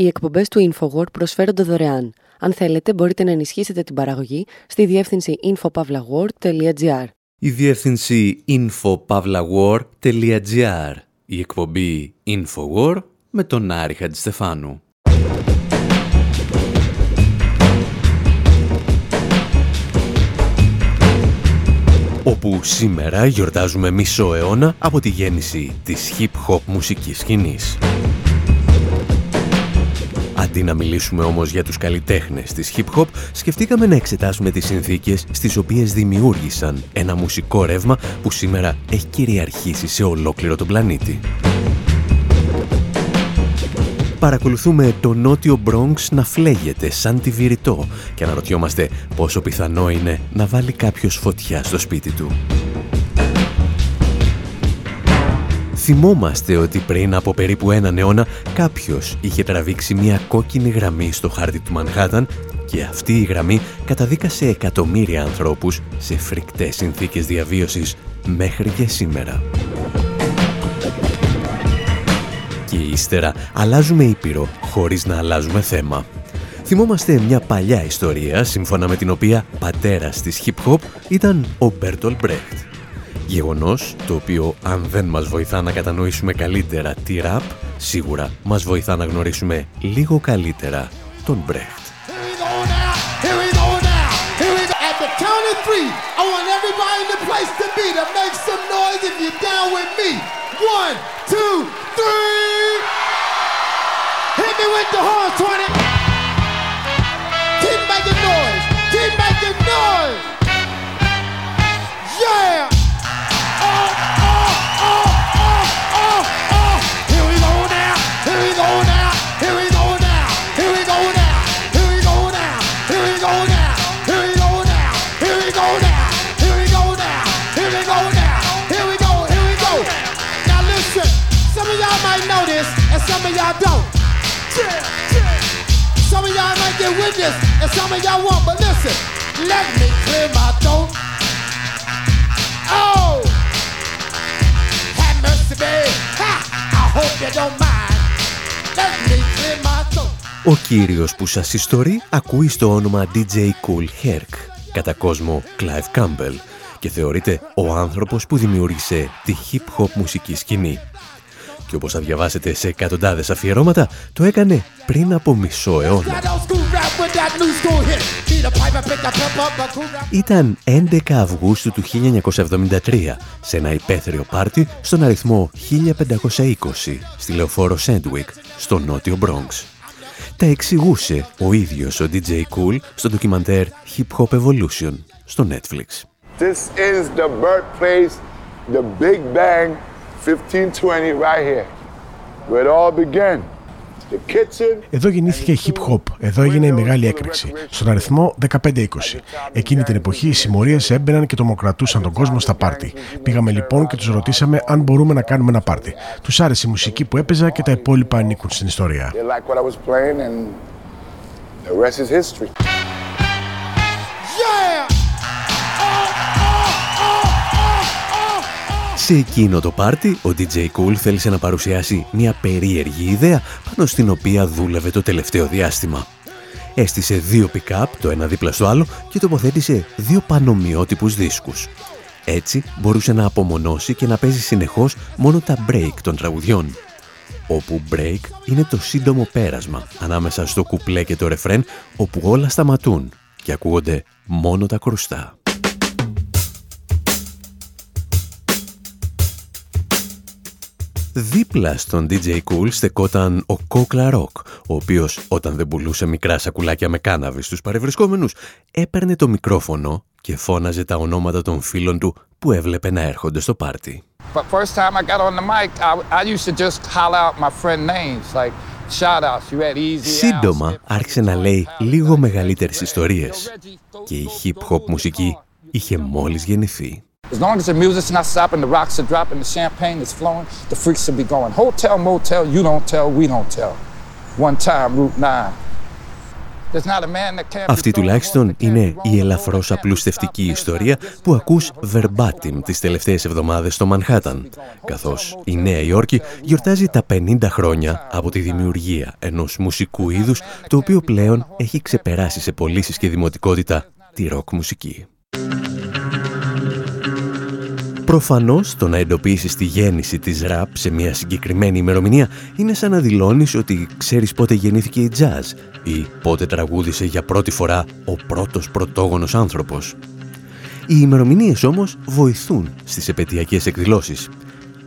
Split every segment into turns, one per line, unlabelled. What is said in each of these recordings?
Οι εκπομπές του InfoWord προσφέρονται δωρεάν. Αν θέλετε, μπορείτε να ενισχύσετε την παραγωγή στη διεύθυνση infopavlagor.gr.
Η διεύθυνση infopavlagor.gr. Η εκπομπή InfoWord με τον Άρη Χατζηστεφάνου. όπου σήμερα γιορτάζουμε μισό αιώνα από τη γέννηση της hip-hop μουσικής σκηνής. Αντί να μιλήσουμε όμως για τους καλλιτέχνες της hip-hop, σκεφτήκαμε να εξετάσουμε τις συνθήκες στις οποίες δημιούργησαν ένα μουσικό ρεύμα που σήμερα έχει κυριαρχήσει σε ολόκληρο τον πλανήτη. Παρακολουθούμε το νότιο Bronx να φλέγεται σαν τη βηρητό και αναρωτιόμαστε πόσο πιθανό είναι να βάλει κάποιος φωτιά στο σπίτι του. Θυμόμαστε ότι πριν από περίπου έναν αιώνα κάποιος είχε τραβήξει μια κόκκινη γραμμή στο χάρτη του Μανχάταν και αυτή η γραμμή καταδίκασε εκατομμύρια ανθρώπους σε φρικτές συνθήκες διαβίωσης μέχρι και σήμερα. Και ύστερα αλλάζουμε ήπειρο χωρίς να αλλάζουμε θέμα. Θυμόμαστε μια παλιά ιστορία σύμφωνα με την οποία πατέρας της hip hop ήταν ο Μπέρτολ Μπρέχτ. Γεγονός το οποίο αν δεν μας βοηθά να κατανοήσουμε καλύτερα τι ραπ, σίγουρα μας βοηθά να γνωρίσουμε λίγο καλύτερα τον Μπρέχτ. Hit me with the horns, 20. Keep making noise. Keep making noise. Yeah. Might get witness, and some of y'all won't. But listen, let me clear my throat. Oh, have mercy, babe. Ha! I hope you don't mind. Let me clear my throat. Ο κύριος που σας ιστορεί ακούει στο όνομα DJ Cool Herc, κατά κόσμο Clive Campbell, και θεωρείται ο άνθρωπος που δημιούργησε τη hip-hop μουσική σκηνή και όπως θα διαβάσετε σε εκατοντάδες αφιερώματα, το έκανε πριν από μισό αιώνα. Ήταν 11 Αυγούστου του 1973 σε ένα υπαίθριο πάρτι στον αριθμό 1520 στη λεωφόρο Σέντουικ στο νότιο Bronx. Τα εξηγούσε ο ίδιος ο DJ Kool στο ντοκιμαντέρ Hip Hop Evolution στο Netflix. This is the birthplace, the Big Bang 1520 right here, where it all began. Εδώ γεννήθηκε hip hop, εδώ έγινε η μεγάλη έκρηξη, στον αριθμό 15-20. Εκείνη την εποχή οι συμμορίες έμπαιναν και τρομοκρατούσαν τον κόσμο στα πάρτι. Πήγαμε λοιπόν και τους ρωτήσαμε αν μπορούμε να κάνουμε ένα πάρτι. Τους άρεσε η μουσική που έπαιζα και τα υπόλοιπα ανήκουν στην ιστορία. Σε εκείνο το πάρτι, ο DJ Cool θέλησε να παρουσιάσει μια περίεργη ιδέα πάνω στην οποία δούλευε το τελευταίο διάστημα. Έστησε δύο pick-up, το ένα δίπλα στο άλλο, και τοποθέτησε δύο πανομοιότυπους δίσκους. Έτσι μπορούσε να απομονώσει και να παίζει συνεχώς μόνο τα break των τραγουδιών. Όπου break είναι το σύντομο πέρασμα ανάμεσα στο κουπλέ και το ρεφρέν, όπου όλα σταματούν και ακούγονται μόνο τα κρουστά. Δίπλα στον DJ Cool στεκόταν ο Κόκλα Rock, ο οποίος όταν δεν πουλούσε μικρά σακουλάκια με κάναβη στους παρευρισκόμενους, έπαιρνε το μικρόφωνο και φώναζε τα ονόματα των φίλων του που έβλεπε να έρχονται στο πάρτι. Σύντομα άρχισε να λέει λίγο μεγαλύτερες ιστορίες και η hip-hop μουσική είχε μόλις γεννηθεί. As long as the music's not stopping, the rocks are dropping, the champagne is flowing, the freaks will be going. Hotel, motel, you don't tell, we don't tell. One time, Route 9. Αυτή τουλάχιστον είναι η ελαφρώς απλουστευτική ιστορία που ακούς verbatim τις τελευταίες εβδομάδες στο Μανχάταν, καθώς η Νέα Υόρκη γιορτάζει τα 50 χρόνια από τη δημιουργία ενός μουσικού είδους το οποίο πλέον έχει ξεπεράσει σε πωλήσεις και δημοτικότητα τη ροκ μουσική. Προφανώς το να εντοπίσεις τη γέννηση της ραπ σε μια συγκεκριμένη ημερομηνία είναι σαν να δηλώνεις ότι ξέρεις πότε γεννήθηκε η jazz ή πότε τραγούδισε για πρώτη φορά ο πρώτος πρωτόγονος άνθρωπος. Οι ημερομηνίες όμως βοηθούν στις επαιτειακές εκδηλώσεις,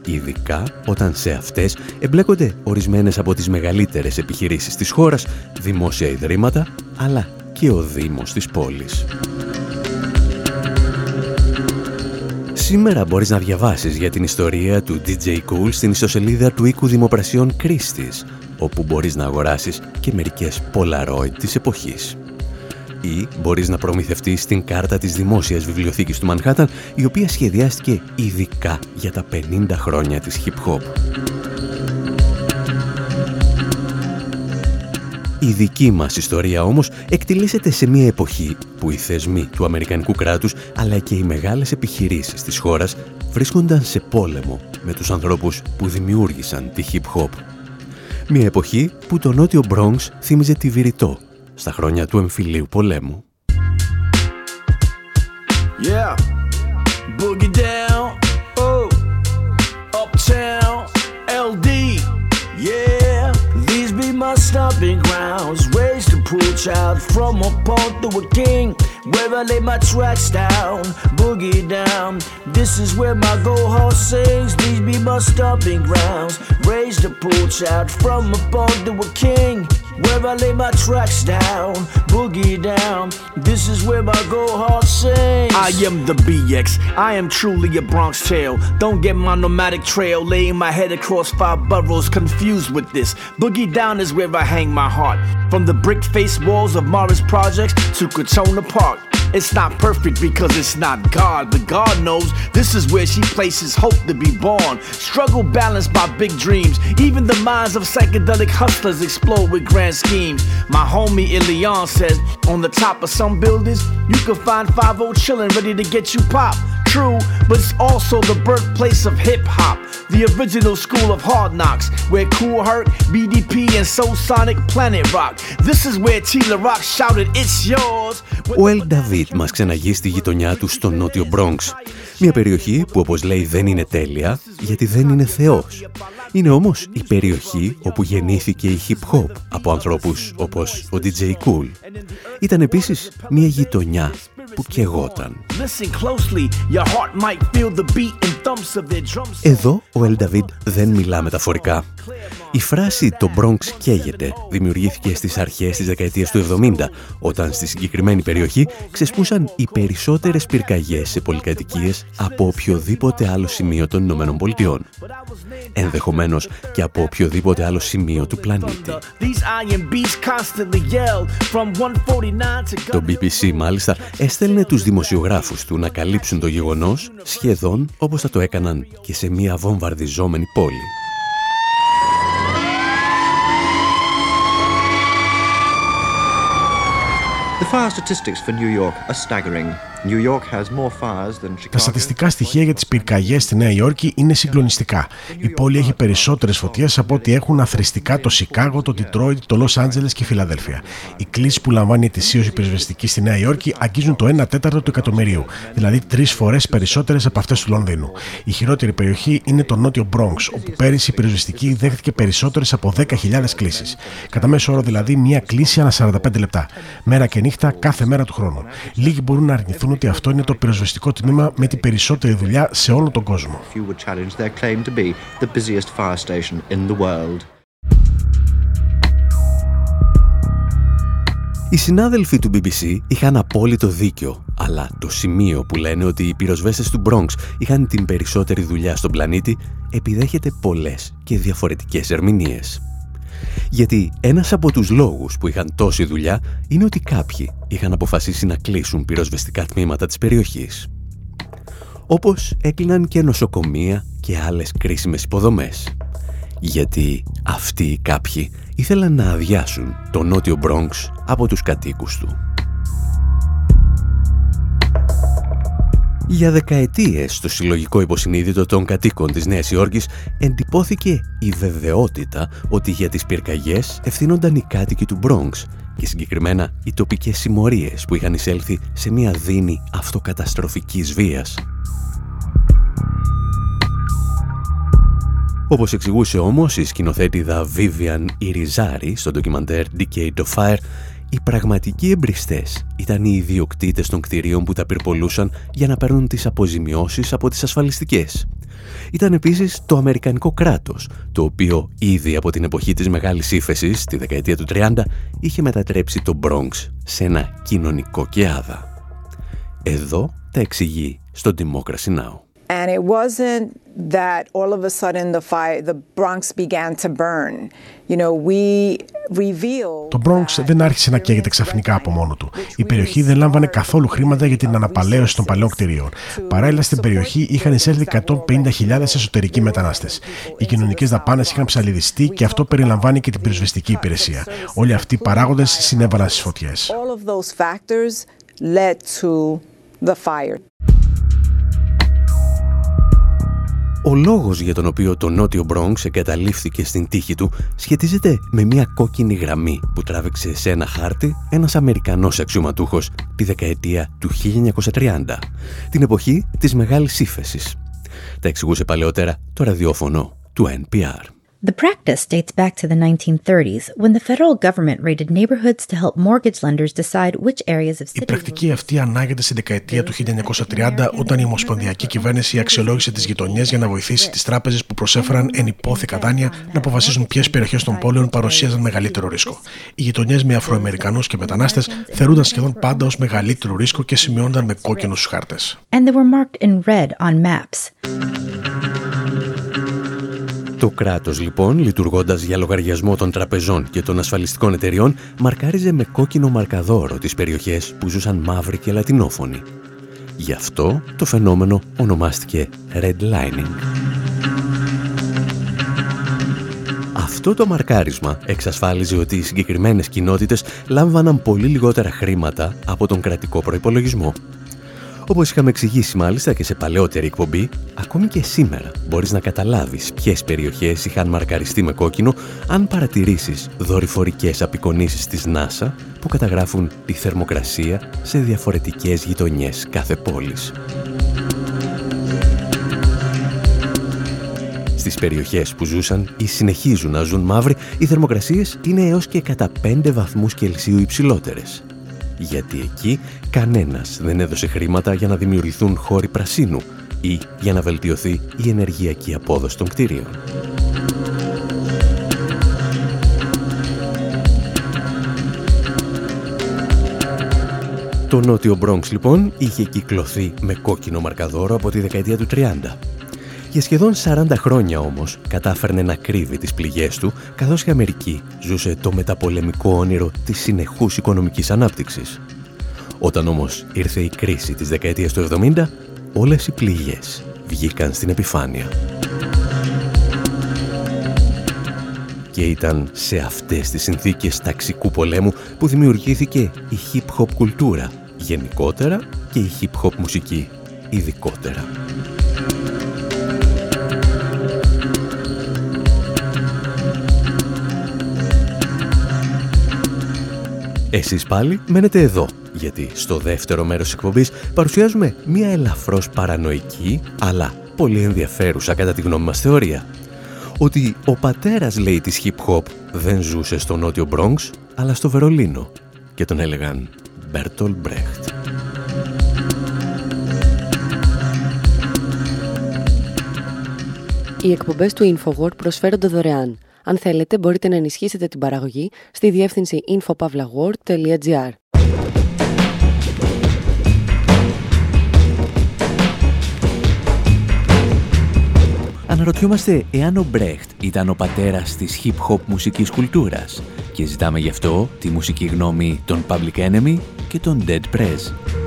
ειδικά όταν σε αυτές εμπλέκονται ορισμένες από τις μεγαλύτερες επιχειρήσεις της χώρας, δημόσια ιδρύματα, αλλά και ο Δήμος της πόλης. Σήμερα μπορείς να διαβάσεις για την ιστορία του DJ Cool στην ιστοσελίδα του οίκου δημοπρασιών Κρίστης, όπου μπορείς να αγοράσεις και μερικές Polaroid της εποχής. Ή μπορείς να προμηθευτείς την κάρτα της Δημόσιας Βιβλιοθήκης του Μανχάταν, η οποία σχεδιάστηκε ειδικά για τα 50 χρόνια της hip Η δική μας ιστορία όμως εκτελήσεται σε μια εποχή που οι θεσμοί του Αμερικανικού κράτους αλλά και οι μεγάλες επιχειρήσεις της χώρας βρίσκονταν σε πόλεμο με τους ανθρώπους που δημιούργησαν τη hip-hop. Μια εποχή που το νότιο Bronx θύμιζε τη Βηρητό στα χρόνια του εμφυλίου πολέμου. Yeah. Boogie down. My stomping grounds. Raised a poor child from a pawn to a king. Where I lay my tracks down, boogie down. This is where my go horse sings. These be my stomping grounds. Raised a poor child from a pawn to a king. Where I lay my tracks down, boogie down. This is where my go hard sings. I am the BX. I am truly a Bronx tale. Don't get my nomadic trail, laying my head across five boroughs, confused with this. Boogie down is where I hang my heart. From the brick face walls of Morris Projects to Katona Park. It's not perfect because it's not God, but God knows this is where she places hope to be born. Struggle balanced by big dreams. Even the minds of psychedelic hustlers explode with grand schemes. My homie Ilion says, on the top of some buildings, you can find 5 chillin' ready to get you pop. True, but it's also the birthplace of hip hop, the original school of hard knocks, where Cool Herc, BDP, and Soul Sonic Planet Rock. This is where Tila Rock shouted, It's yours. Ο Ελ Νταβίτ μας ξαναγεί στη γειτονιά του στο νότιο Μπρόγκς. Μια περιοχή που όπως λέει δεν είναι τέλεια γιατί δεν είναι θεός. Είναι όμως η περιοχή όπου γεννήθηκε η hip hop από ανθρώπους όπως ο DJ Cool. Ήταν επίσης μια γειτονιά που κεγόταν. Εδώ ο Ελ Νταβίντ δεν μιλά μεταφορικά. Η φράση «το Bronx καίγεται» δημιουργήθηκε στις αρχές της δεκαετίας του 70, όταν στη συγκεκριμένη περιοχή ξεσπούσαν οι περισσότερες πυρκαγιές σε πολυκατοικίες από οποιοδήποτε άλλο σημείο των Ηνωμένων Πολιτειών. Ενδεχομένως και από οποιοδήποτε άλλο σημείο του πλανήτη. Το BBC μάλιστα έστελνε τους δημοσιογράφους του να καλύψουν το γεγονός σχεδόν όπως θα το έκαναν και σε μια βομβαρδιζόμενη πόλη.
The fire statistics for New York are staggering. Τα στατιστικά στοιχεία για τις πυρκαγιές στη Νέα Υόρκη είναι συγκλονιστικά. Η πόλη έχει περισσότερες φωτιές από ό,τι έχουν αθρηστικά το Σικάγο, το Τιτρόιτ, το Λο Άντζελε και η Φιλαδέλφια. Οι κλήσει που λαμβάνει ετησίως η πυροσβεστική στη Νέα Υόρκη αγγίζουν το 1 τέταρτο του εκατομμυρίου, δηλαδή τρεις φορές περισσότερες από αυτές του Λονδίνου. Η χειρότερη περιοχή είναι το νότιο Bronx, όπου πέρυσι η πυροσβεστική δέχτηκε περισσότερες από 10.000 κλήσει. Κατά μέσο όρο δηλαδή μία κλήση ανά 45 λεπτά. Μέρα και νύχτα κάθε μέρα του χρόνου. Λίγοι μπορούν να αρνηθούν ότι αυτό είναι το πυροσβεστικό τμήμα με την περισσότερη δουλειά σε όλο τον κόσμο.
Οι συνάδελφοι του BBC είχαν απόλυτο δίκιο, αλλά το σημείο που λένε ότι οι πυροσβέστες του Bronx είχαν την περισσότερη δουλειά στον πλανήτη επιδέχεται πολλές και διαφορετικές ερμηνείες. Γιατί ένας από τους λόγους που είχαν τόση δουλειά είναι ότι κάποιοι είχαν αποφασίσει να κλείσουν πυροσβεστικά τμήματα της περιοχής. Όπως έκλειναν και νοσοκομεία και άλλες κρίσιμες υποδομές. Γιατί αυτοί οι κάποιοι ήθελαν να αδειάσουν το νότιο Μπρόγκς από τους κατοίκους του. Για δεκαετίες στο συλλογικό υποσυνείδητο των κατοίκων της Νέας Υόρκης εντυπώθηκε η βεβαιότητα ότι για τις πυρκαγιές ευθύνονταν οι κάτοικοι του Μπρόγκς και συγκεκριμένα οι τοπικές συμμορίες που είχαν εισέλθει σε μια δίνη αυτοκαταστροφικής βίας. Όπως εξηγούσε όμως η σκηνοθέτηδα Vivian Irizarry στο ντοκιμαντέρ Decade of Fire, οι πραγματικοί εμπριστές ήταν οι ιδιοκτήτες των κτηρίων που τα πυρπολούσαν για να παίρνουν τις αποζημιώσεις από τις ασφαλιστικές. Ήταν επίσης το Αμερικανικό κράτος, το οποίο ήδη από την εποχή της Μεγάλης Ήφεσης, τη δεκαετία του 30, είχε μετατρέψει το Bronx σε ένα κοινωνικό κεάδα. Εδώ τα εξηγεί στο Democracy Now! And it wasn't that all of a sudden the fire, the Bronx began to burn. You know, we revealed το Bronx δεν άρχισε να καίγεται ξαφνικά από μόνο του. Η περιοχή δεν λάμβανε καθόλου χρήματα για την αναπαλαίωση των παλαιών κτηρίων. Παράλληλα στην περιοχή είχαν εισέλθει 150.000 εσωτερικοί μετανάστες. Οι κοινωνικές δαπάνες είχαν ψαλιδιστεί και αυτό περιλαμβάνει και την πυροσβεστική υπηρεσία. Όλοι αυτοί οι παράγοντες συνέβαλαν στις φωτιές. Ο λόγος για τον οποίο το νότιο Μπρόγκς εγκαταλείφθηκε στην τύχη του σχετίζεται με μια κόκκινη γραμμή που τράβηξε σε ένα χάρτη ένας Αμερικανός αξιωματούχος τη δεκαετία του 1930, την εποχή της Μεγάλης Ήφεσης. Τα εξηγούσε παλαιότερα το ραδιόφωνο του NPR. The practice dates back to the 1930s when the federal government raided neighborhoods to help mortgage lenders decide which areas of Η πρακτική αυτή ανάγεται στη δεκαετία του 1930 όταν η Ομοσπονδιακή Κυβέρνηση αξιολόγησε τις γειτονιές για να βοηθήσει τις τράπεζες που προσέφεραν ενυπόθηκα δάνεια να αποφασίσουν ποιες περιοχές των πόλεων παρουσίαζαν μεγαλύτερο ρίσκο. Οι γειτονιές με Αφροαμερικανούς και μετανάστες θεωρούνταν σχεδόν πάντα ως μεγαλύτερο ρίσκο και σημειώνονταν με κόκκινους χάρτες. And they were marked in red on maps. Το κράτος λοιπόν, λειτουργώντας για λογαριασμό των τραπεζών και των ασφαλιστικών εταιριών, μαρκάριζε με κόκκινο μαρκαδόρο τις περιοχές που ζούσαν μαύροι και λατινόφωνοι. Γι' αυτό το φαινόμενο ονομάστηκε redlining. Αυτό το μαρκάρισμα εξασφάλιζε ότι οι συγκεκριμένες κοινότητες λάμβαναν πολύ λιγότερα χρήματα από τον κρατικό προϋπολογισμό όπως είχαμε εξηγήσει μάλιστα και σε παλαιότερη εκπομπή, ακόμη και σήμερα μπορείς να καταλάβεις ποιες περιοχές είχαν μαρκαριστεί με κόκκινο αν παρατηρήσεις δορυφορικές απεικονίσεις της NASA που καταγράφουν τη θερμοκρασία σε διαφορετικές γειτονιές κάθε πόλης. Στις περιοχές που ζούσαν ή συνεχίζουν να ζουν μαύροι, οι θερμοκρασίες είναι έως και κατά 5 βαθμούς Κελσίου υψηλότερες γιατί εκεί κανένας δεν έδωσε χρήματα για να δημιουργηθούν χώροι πρασίνου ή για να βελτιωθεί η ενεργειακή απόδοση των κτίριων. Το νότιο Μπρόγκς λοιπόν είχε κυκλωθεί με κόκκινο μαρκαδόρο από τη δεκαετία του 30 για σχεδόν 40 χρόνια όμως κατάφερνε να κρύβει τις πληγές του, καθώς η Αμερική ζούσε το μεταπολεμικό όνειρο της συνεχούς οικονομικής ανάπτυξης. Όταν όμως ήρθε η κρίση της δεκαετίας του 70, όλες οι πληγές βγήκαν στην επιφάνεια. Και ήταν σε αυτές τις συνθήκες ταξικού πολέμου που δημιουργήθηκε η hip-hop κουλτούρα γενικότερα και η hip-hop μουσική ειδικότερα. Εσείς πάλι μένετε εδώ, γιατί στο δεύτερο μέρος της εκπομπής παρουσιάζουμε μία ελαφρώς παρανοϊκή, αλλά πολύ ενδιαφέρουσα κατά τη γνώμη μας θεωρία. Ότι ο πατέρας, λέει, της hip-hop δεν ζούσε στο νότιο Bronx, αλλά στο Βερολίνο και τον έλεγαν Μπέρτολ Μπρέχτ.
Οι εκπομπές του InfoWord προσφέρονται δωρεάν. Αν θέλετε, μπορείτε να ενισχύσετε την παραγωγή στη διεύθυνση infopavlagor.gr.
Αναρωτιόμαστε εάν ο Μπρέχτ ήταν ο πατέρας της hip-hop μουσικής κουλτούρας και ζητάμε γι' αυτό τη μουσική γνώμη των Public Enemy και των Dead Press.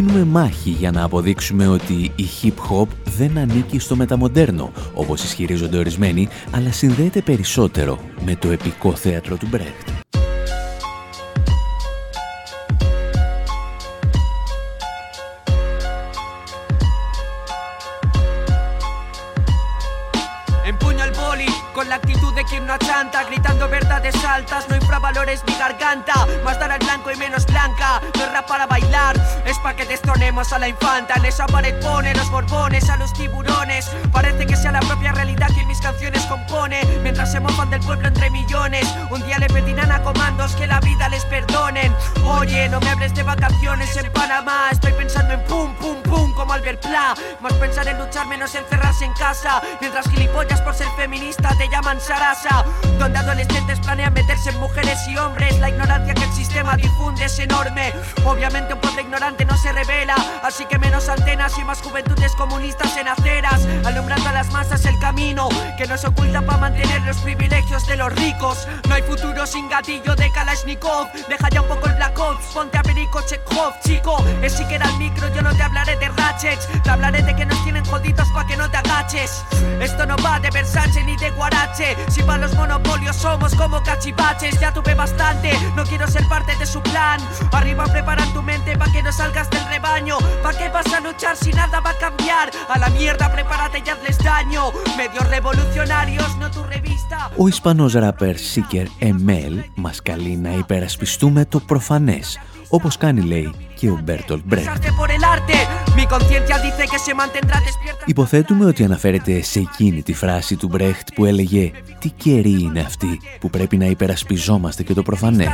Δίνουμε μάχη για να αποδείξουμε ότι η hip-hop δεν ανήκει στο μεταμοντέρνο, όπως ισχυρίζονται ορισμένοι, αλλά συνδέεται περισσότερο με το επικό θέατρο του Μπρέχτ.
Chanta Gritando verdades altas No infravalores mi garganta. Más dar al blanco y menos blanca No es rap para bailar Es pa' que destronemos a la infanta. En esa pared pone los borbones a los tiburones. Parece que sea la propia realidad quien mis canciones compone. Mientras se mofan del pueblo entre millones Un día le pedirán a comandos que la vida les perdonen Oye, no me hables de vacaciones en Panamá Estoy pensando en pum, pum como Albert Pla Más pensar en luchar menos encerrarse en casa Mientras gilipollas por ser feminista te llaman Sarasa donde adolescentes planean meterse en mujeres y hombres. La ignorancia que el sistema difunde es enorme. Obviamente un pueblo ignorante no se revela, así que menos antenas y más juventudes comunistas en aceras, alumbrando a las masas el camino que nos oculta para mantener los privilegios de los ricos. No hay futuro sin gatillo de Kalashnikov. Deja ya un poco el Black Ops, ponte a Perico Chekhov, chico. Es si queda el micro, yo no te hablaré de ratchets, te hablaré de que nos tienen jodidos para que no te agaches. Esto no va de Versace ni de Guarache, si para los monopolios somos como cachivaches. Ya tuve bastante, no quiero ser parte de su plan. Arriba preparan tu mente para que no salgas del rebaño. ¿Pa' qué vas a luchar si nada va a cambiar? A la mierda, prepárate y hazles daño. Medios revolucionarios, no tu revista.
Ο Ισπανός ράπερ Seeker ML μας καλεί να υπερασπιστούμε το προφανές, όπως κάνει λέει και ο Μπέρτολ Μπρέχτ. Υποθέτουμε ότι αναφέρεται σε εκείνη τη φράση του Μπρέχτ που έλεγε «Τι καιρή είναι αυτή που πρέπει να υπερασπιζόμαστε και το προφανές».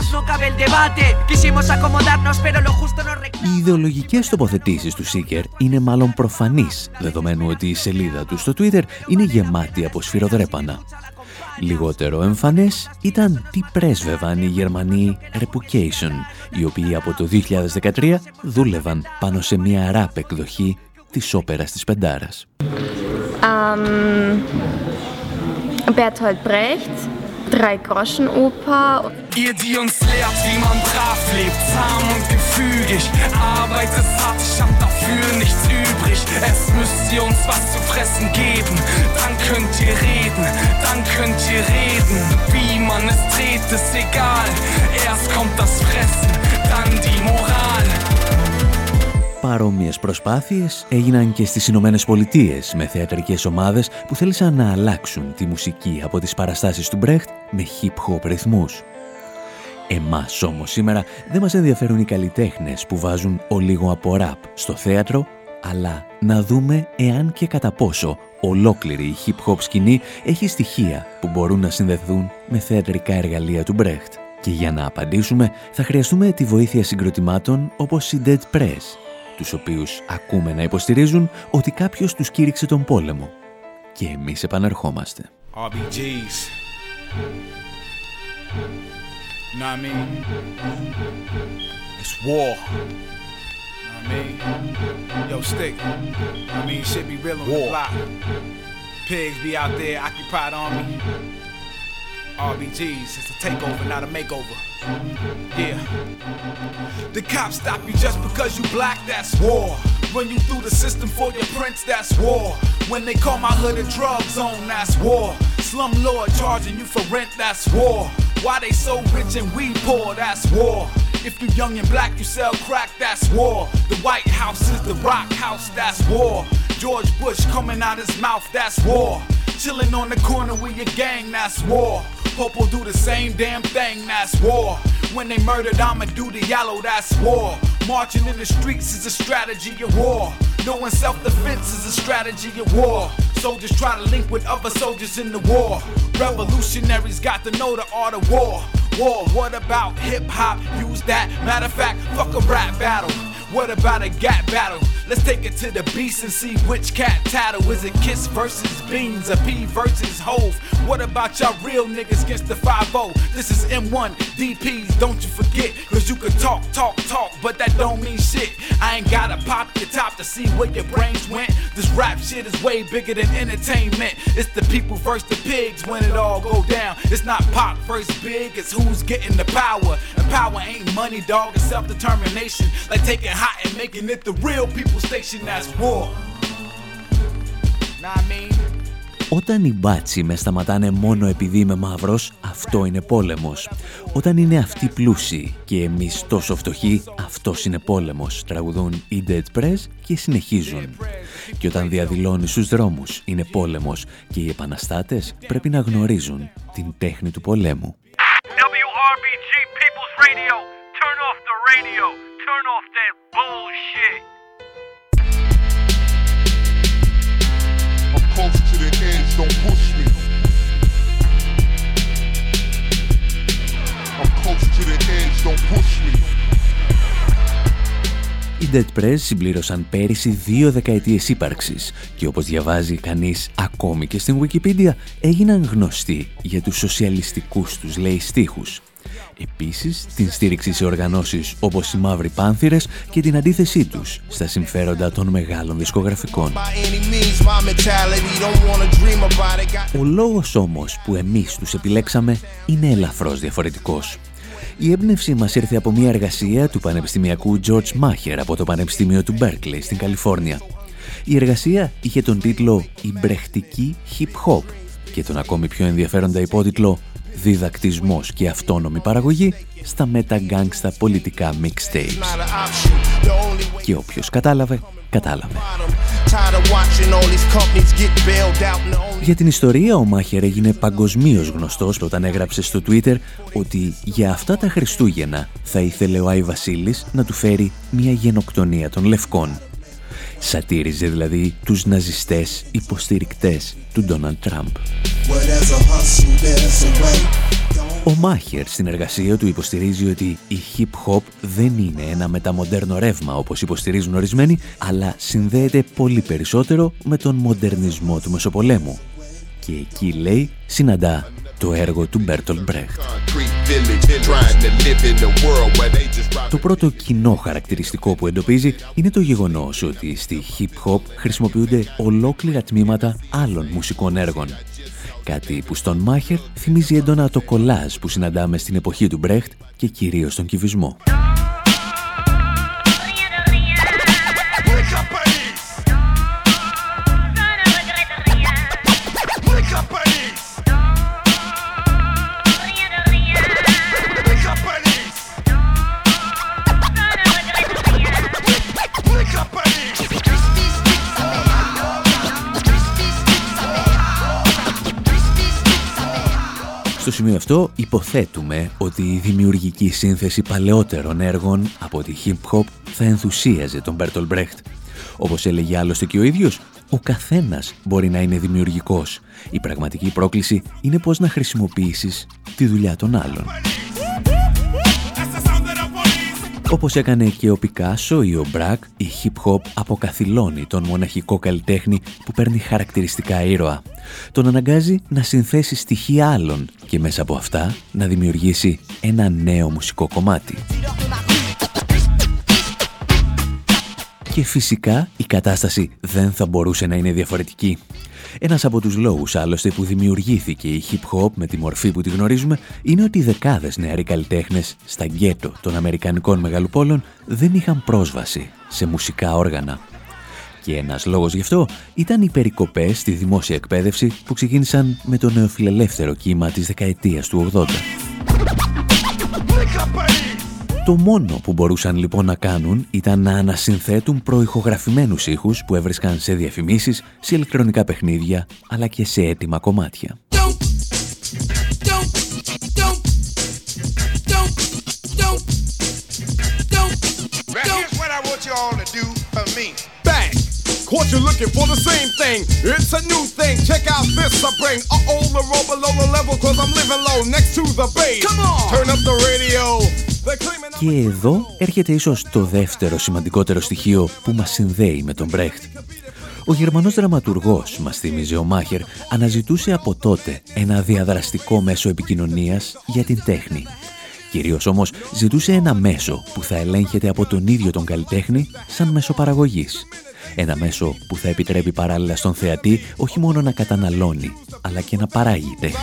Οι ιδεολογικές τοποθετήσεις του Σίκερ είναι μάλλον προφανείς, δεδομένου ότι η σελίδα του στο Twitter είναι γεμάτη από σφυροδρέπανα. Λιγότερο εμφανές ήταν τι πρέσβευαν οι Γερμανοί Repucation, οι οποίοι από το 2013 δούλευαν πάνω σε μια ράπ εκδοχή της όπερας της Πεντάρας. Um,
Bertolt Brecht, Drei Groschen Oper.
Ihr, die uns lehrt, wie man brav lebt, zahm und gefügig. Arbeitet hart, ich hab dafür nichts übrig. Es müsst ihr uns was zu fressen geben, dann könnt ihr reden, dann könnt ihr reden. Wie man es dreht, ist egal. Erst kommt das Fressen, dann die Moral.
Παρόμοιες προσπάθειες έγιναν και στις Ηνωμένες Πολιτείες με θεατρικές ομάδες που θέλησαν να αλλάξουν τη μουσική από τις παραστάσεις του Μπρέχτ με hip-hop ρυθμούς. Εμάς όμως σήμερα δεν μας ενδιαφέρουν οι καλλιτέχνες που βάζουν ο λίγο από ραπ στο θέατρο, αλλά να δούμε εάν και κατά πόσο ολόκληρη η hip-hop σκηνή έχει στοιχεία που μπορούν να συνδεθούν με θεατρικά εργαλεία του Μπρέχτ. Και για να απαντήσουμε θα χρειαστούμε τη βοήθεια συγκροτημάτων όπως η Dead Press, τους οποίους ακούμε να υποστηρίζουν ότι κάποιος τους κήρυξε τον πόλεμο. Και εμείς επαναρχόμαστε. RBG's. You know what I mean? It's war. You know what I mean? Yo, stick. I mean, shit be real on war. the block. Pigs be out there, occupied army. RBGs, it's a takeover, not a makeover. Yeah. The cops stop you just because you black, that's war. Run you through the system for your prints, that's war. When they call my hood a drug zone, that's war. Slum lord charging you for rent, that's war. Why they so rich and we poor, that's war. If you young and black, you sell crack, that's war. The White House is the rock house, that's war. George Bush coming out his mouth, that's war. Chilling on the corner with your gang, that's war. Popo do the same damn thing, that's war. When they murdered I'ma do the yellow, that's war. Marching in the streets is a strategy of war. Knowing self-defense is a strategy of war. Soldiers try to link with other soldiers in the war. Revolutionaries got to know the art of war. War, what about hip hop? Use that. Matter of fact, fuck a rap battle. What about a gap battle?
Let's take it to the beast and see which cat tattle. Is it Kiss versus Beans or P versus Hove? What about y'all real niggas against the 5 This is M1 DPs, don't you forget. Cause you can talk, talk, talk, but that don't mean shit. I ain't gotta pop your top to see where your brains went. This rap shit is way bigger than entertainment. It's the people versus the pigs when it all go down. It's not pop versus big, it's who's getting the power. And power ain't money, dog, it's self determination. Like taking hot and making it the real people station that's war. Know what I mean?
Όταν οι μπάτσι με σταματάνε μόνο επειδή είμαι μαύρος, αυτό είναι πόλεμος. Όταν είναι αυτοί πλούσιοι και εμείς τόσο φτωχοί, αυτός είναι πόλεμος, τραγουδούν οι Dead Press και συνεχίζουν. Και όταν διαδηλώνει στους δρόμους, είναι πόλεμος και οι επαναστάτες πρέπει να γνωρίζουν την τέχνη του πολέμου. WRBG People's Radio, turn off the radio, turn off that bullshit. Don't push me. I'm close to the edge, don't push me. Οι Dead Press συμπλήρωσαν πέρυσι δύο δεκαετίες ύπαρξης και όπως διαβάζει κανείς ακόμη και στην Wikipedia έγιναν γνωστοί για τους σοσιαλιστικούς τους λέει στίχους Επίσης, την στήριξη σε οργανώσεις όπως οι Μαύροι Πάνθυρες και την αντίθεσή τους στα συμφέροντα των μεγάλων δισκογραφικών. Ο λόγος όμως που εμείς τους επιλέξαμε είναι ελαφρώς διαφορετικός. Η έμπνευση μας ήρθε από μια εργασία του πανεπιστημιακού George Maher από το Πανεπιστήμιο του Berkeley στην Καλιφόρνια. Η εργασία είχε τον τίτλο «Η μπρεχτική hip hop» και τον ακόμη πιο ενδιαφέροντα υπότιτλο διδακτισμός και αυτόνομη παραγωγή στα μεταγκάγκστα πολιτικά mixtapes. Και όποιος κατάλαβε, κατάλαβε. Για την ιστορία, ο Μάχερ έγινε παγκοσμίως γνωστός όταν έγραψε στο Twitter ότι για αυτά τα Χριστούγεννα θα ήθελε ο Άι Βασίλης να του φέρει μια γενοκτονία των Λευκών. Σατήριζε δηλαδή τους ναζιστές υποστηρικτές του Ντόναλτ Τραμπ. Ο Μάχερ στην εργασία του υποστηρίζει ότι η hip-hop δεν είναι ένα μεταμοντέρνο ρεύμα όπως υποστηρίζουν ορισμένοι, αλλά συνδέεται πολύ περισσότερο με τον μοντερνισμό του Μεσοπολέμου. Και εκεί, λέει, συναντά το έργο του Μπέρτολ Μπρέχτ. Το πρώτο κοινό χαρακτηριστικό που εντοπίζει είναι το γεγονός ότι στη hip-hop χρησιμοποιούνται ολόκληρα τμήματα άλλων μουσικών έργων. Κάτι που στον Μάχερ θυμίζει έντονα το κολάζ που συναντάμε στην εποχή του Μπρέχτ και κυρίως τον κυβισμό. Στο σημείο αυτό υποθέτουμε ότι η δημιουργική σύνθεση παλαιότερων έργων από τη hip-hop θα ενθουσίαζε τον Μπέρτολ Μπρέχτ. Όπως έλεγε άλλωστε και ο ίδιος, ο καθένας μπορεί να είναι δημιουργικός. Η πραγματική πρόκληση είναι πώς να χρησιμοποιήσεις τη δουλειά των άλλων. Όπως έκανε και ο Πικάσο ή ο Μπρακ, η hip-hop αποκαθιλώνει τον μοναχικό καλλιτέχνη που παίρνει χαρακτηριστικά ήρωα. Τον αναγκάζει να συνθέσει στοιχεία άλλων και μέσα από αυτά να δημιουργήσει ένα νέο μουσικό κομμάτι. Και φυσικά η κατάσταση δεν θα μπορούσε να είναι διαφορετική. Ένας από τους λόγους άλλωστε που δημιουργήθηκε η hip-hop με τη μορφή που τη γνωρίζουμε είναι ότι δεκάδες νεαροί καλλιτέχνες στα γκέτο των Αμερικανικών μεγαλοπόλων δεν είχαν πρόσβαση σε μουσικά όργανα. Και ένας λόγος γι' αυτό ήταν οι περικοπές στη δημόσια εκπαίδευση που ξεκίνησαν με το νεοφιλελεύθερο κύμα της δεκαετίας του 80. Το μόνο που μπορούσαν λοιπόν να κάνουν ήταν να ανασυνθέτουν προηχογραφημένους ήχους που έβρισκαν σε διαφημίσεις, σε ηλεκτρονικά παιχνίδια, αλλά και σε έτοιμα κομμάτια. Caught you looking for the same thing. It's a new thing. Check out this I bring. Uh oh, the roll below the level, cause I'm living low next to the base. Come on! Turn up the radio. Και εδώ έρχεται ίσως το δεύτερο σημαντικότερο στοιχείο που μας συνδέει με τον Μπρέχτ. Ο Γερμανός δραματουργός, μας θυμίζει ο Μάχερ, αναζητούσε από τότε ένα διαδραστικό μέσο επικοινωνίας για την τέχνη. Κυρίως όμως ζητούσε ένα μέσο που θα ελέγχεται από τον ίδιο τον καλλιτέχνη σαν μέσο παραγωγής. Ένα μέσο που θα επιτρέπει παράλληλα στον θεατή όχι μόνο να καταναλώνει, αλλά και να παράγει τέχνη.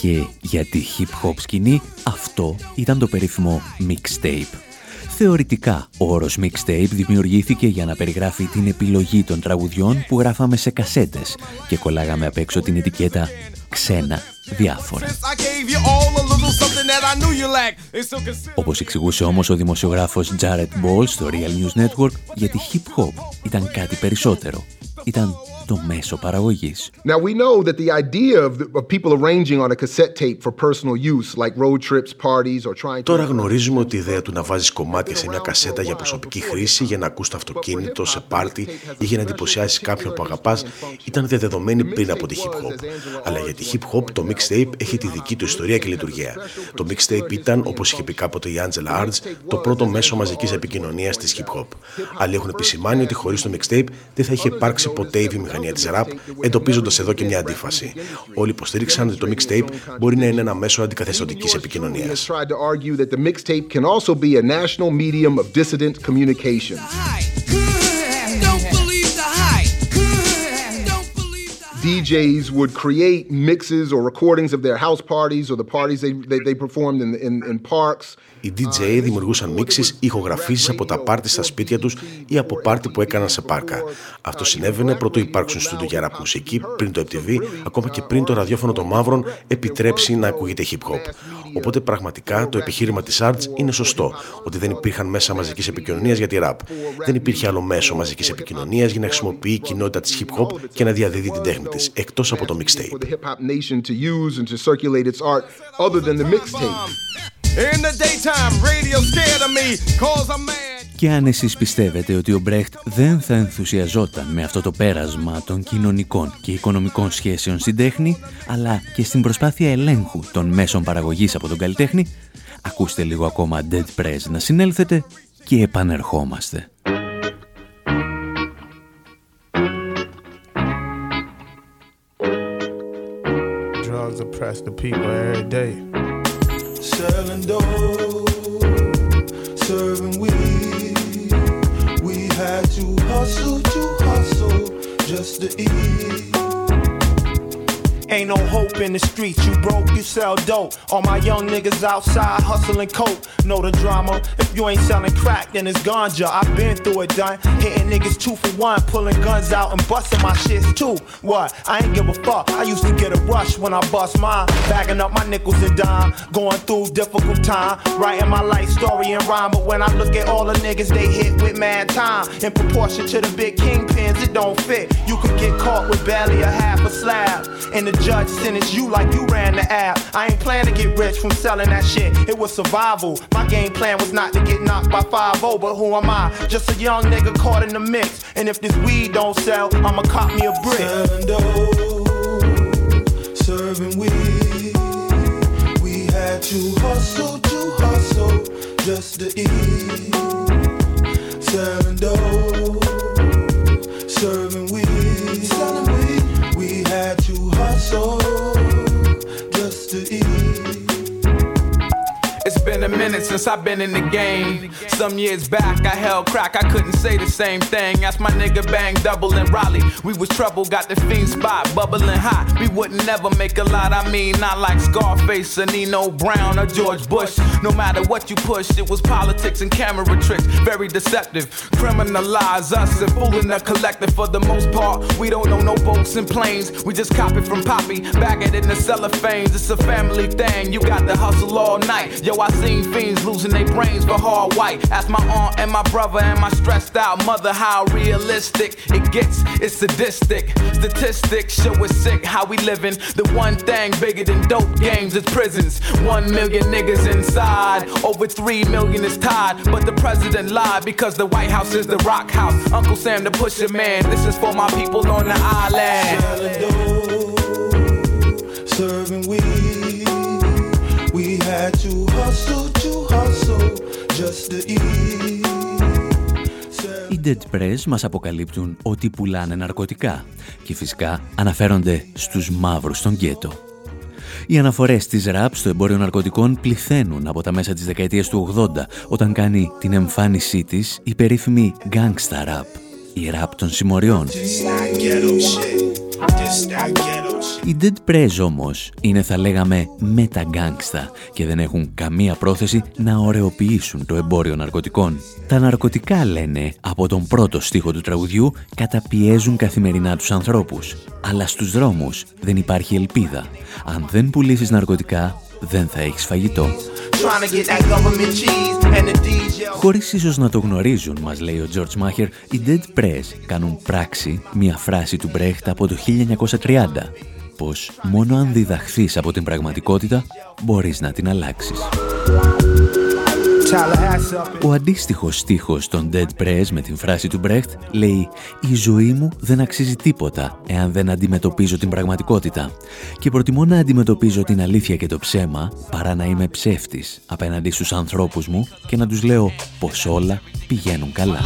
Και για τη hip-hop σκηνή αυτό ήταν το περίφημο mixtape. Θεωρητικά, ο όρος mixtape δημιουργήθηκε για να περιγράφει την επιλογή των τραγουδιών που γράφαμε σε κασέτες και κολλάγαμε απ' έξω την ετικέτα «ξένα διάφορα». Όπως εξηγούσε όμως ο δημοσιογράφος Jared Ball στο Real News Network, γιατί hip hop ήταν κάτι περισσότερο. Ήταν το μέσο παραγωγής.
Now we know that the idea of, the, of people arranging on a cassette tape for personal use like road trips, parties or trying
Τώρα γνωρίζουμε ότι η ιδέα του να βάζεις κομμάτια σε μια κασέτα για προσωπική χρήση, για να ακούς το αυτοκίνητο, σε πάρτι ή για να εντυπωσιάσεις κάποιον που αγαπάς ήταν διαδεδομένη πριν από τη hip hop. Αλλά για τη hip hop το mixtape έχει τη δική του ιστορία και λειτουργία. Το mixtape ήταν, όπως είχε πει κάποτε η Angela Arts, το πρώτο μέσο μαζικής επικοινωνίας της hip hop. Άλλοι έχουν επισημάνει ότι χωρίς το mixtape δεν θα είχε υπάρξει ποτέ η βιομηχανία βιομηχανία της ραπ, εντοπίζοντας εδώ και μια αντίφαση. Όλοι υποστήριξαν ότι το mixtape μπορεί να είναι ένα μέσο αντικαθεστωτικής επικοινωνίας.
DJs would create mixes or recordings of their house parties or the parties they, they, they performed.
Οι DJ δημιουργούσαν μίξεις, ηχογραφήσεις από τα πάρτι στα σπίτια τους ή από πάρτι που έκαναν σε πάρκα. Αυτό συνέβαινε πρωτού υπάρξουν στούντιο για ραπ μουσική, πριν το MTV, ακόμα και πριν το ραδιόφωνο των μαύρων επιτρέψει να ακούγεται hip hop. Οπότε πραγματικά το επιχείρημα της Arts είναι σωστό, ότι δεν υπήρχαν μέσα μαζικής επικοινωνίας για τη rap. Δεν υπήρχε άλλο μέσο μαζικής επικοινωνίας για να χρησιμοποιεί η κοινότητα της hip hop και να διαδίδει την τέχνη της, εκτός από το mixtape.
Και αν εσείς πιστεύετε ότι ο Μπρέχτ δεν θα ενθουσιαζόταν με αυτό το πέρασμα των κοινωνικών και οικονομικών σχέσεων στην τέχνη, αλλά και στην προσπάθεια ελέγχου των μέσων παραγωγής από τον καλλιτέχνη, ακούστε λίγο ακόμα Dead Press να συνέλθετε και επανερχόμαστε. Drugs oppress the people every day. whole no hope in the streets. You broke, you sell dope. All my young niggas outside hustling coke. Know the drama. If you ain't selling crack, then it's ganja. I've been through it, done. Hitting niggas two for one, pulling guns out and busting my shits too. What? I ain't give a fuck. I used to get a rush when I bust mine. Bagging up my nickels and dime. Going through difficult time. Writing my life story in rhyme. But when I look at all the niggas they hit with mad time. In proportion to the big kingpins, it don't fit. You could get caught with barely a half a slab. And the judge sentence you like you ran the app. I ain't plan to get rich from selling that shit. It was survival. My game plan was not to get knocked by 5 but who am I? Just a young nigga caught in the mix. And if this weed don't sell, I'ma cop me a brick. Selling dope, serving weed. We had to hustle to hustle just to eat. Selling dope, serving weed. Selling weed. We had to hustle been a minute since I've been in the game. Some years back, I held crack, I couldn't say the same thing. Ask my nigga Bang Double in Raleigh. We was trouble, got the fiend spot, bubbling hot. We wouldn't never make a lot, I mean, not like Scarface or Nino Brown or George Bush. No matter what you pushed, it was politics and camera tricks, very deceptive. Criminalize us and fooling the collective for the most part. We don't know no boats and planes, we just copy from Poppy, bag it in the cellophane. It's a family thing, you got to hustle all night. Yo, I seen fiends losing their brains for hard white. Ask my aunt and my brother and my stressed out mother how realistic it gets. It's sadistic. Statistics show us sick how we living. The one thing bigger than dope games is prisons. One million niggas inside. Over three million is tied. But the president lied because the White House is the rock house. Uncle Sam the pusher man. This is for my people on the island. Οι Dead Press μας αποκαλύπτουν ότι πουλάνε ναρκωτικά και φυσικά αναφέρονται στους μαύρους στον γκέτο. Οι αναφορές της ραπ στο εμπόριο ναρκωτικών πληθαίνουν από τα μέσα της δεκαετίας του 80 όταν κάνει την εμφάνισή της η περίφημη gangsta rap, η ραπ των συμμοριών. Οι Dead Prez όμως είναι θα λέγαμε μεταγκάγκστα και δεν έχουν καμία πρόθεση να ωρεοποιήσουν το εμπόριο ναρκωτικών. Τα ναρκωτικά λένε από τον πρώτο στίχο του τραγουδιού καταπιέζουν καθημερινά τους ανθρώπους. Αλλά στους δρόμους δεν υπάρχει ελπίδα. Αν δεν πουλήσεις ναρκωτικά δεν θα έχεις φαγητό. Χωρίς ίσως να το γνωρίζουν, μας λέει ο George Maher, οι Dead Press κάνουν πράξη μια φράση του Brecht από το 1930 πως μόνο αν διδαχθείς από την πραγματικότητα μπορείς να την αλλάξεις. Ο αντίστοιχος στίχος των Dead Press με την φράση του Brecht λέει «Η ζωή μου δεν αξίζει τίποτα εάν δεν αντιμετωπίζω την πραγματικότητα και προτιμώ να αντιμετωπίζω την αλήθεια και το ψέμα παρά να είμαι ψεύτης απέναντι στους ανθρώπους μου και να τους λέω πως όλα πηγαίνουν καλά».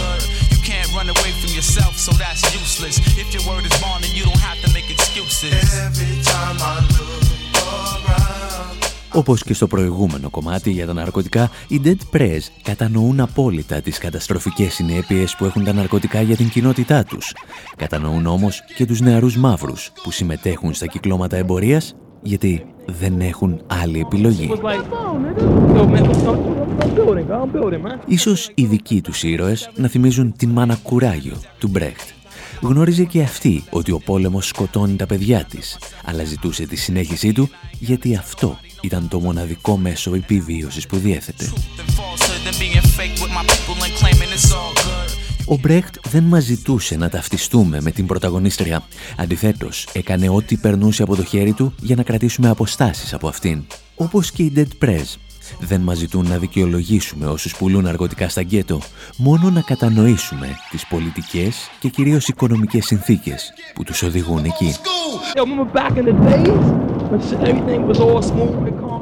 Good. You can't run away from yourself, so that's useless. If your word is bond, then you don't have to make excuses. Every time I look around. Όπως και στο προηγούμενο κομμάτι για τα ναρκωτικά, οι Dead Press κατανοούν απόλυτα τις καταστροφικές συνέπειες που έχουν τα ναρκωτικά για την κοινότητά τους. Κατανοούν όμως και τους νεαρούς μαύρους που συμμετέχουν στα κυκλώματα εμπορίας γιατί δεν έχουν άλλη επιλογή. Ίσως οι δικοί τους ήρωες να θυμίζουν την μάνα κουράγιο του Μπρέχτ. Γνώριζε και αυτή ότι ο πόλεμος σκοτώνει τα παιδιά της, αλλά ζητούσε τη συνέχισή του γιατί αυτό ήταν το μοναδικό μέσο επιβίωσης που διέθετε. Ο Μπρέχτ δεν μας ζητούσε να ταυτιστούμε με την πρωταγωνίστρια. Αντιθέτως, έκανε ό,τι περνούσε από το χέρι του για να κρατήσουμε αποστάσεις από αυτήν. Όπως και οι Dead Press. Δεν μας ζητούν να δικαιολογήσουμε όσους πουλούν ναρκωτικά στα γκέτο, μόνο να κατανοήσουμε τις πολιτικές και κυρίως οικονομικές συνθήκες που τους οδηγούν εκεί.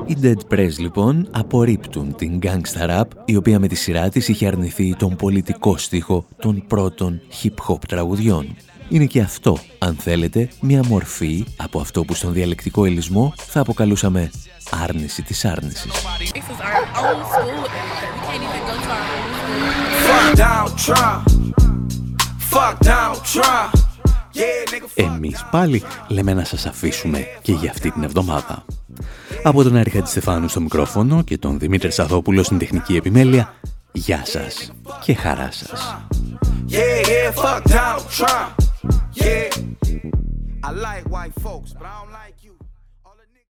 Οι Dead Press λοιπόν απορρίπτουν την Gangsta Rap η οποία με τη σειρά της είχε αρνηθεί τον πολιτικό στίχο των πρώτων hip-hop τραγουδιών. Είναι και αυτό, αν θέλετε, μια μορφή από αυτό που στον διαλεκτικό ελισμό θα αποκαλούσαμε άρνηση της άρνησης. Εμείς πάλι λέμε να σας αφήσουμε και για αυτή την εβδομάδα. Από τον Άρη Στεφάνου στο μικρόφωνο και τον Δημήτρη Σαδόπουλο στην τεχνική επιμέλεια, γεια σας και χαρά σας. Yeah, yeah, fuck Donald Trump. Yeah. I like white folks, but I don't like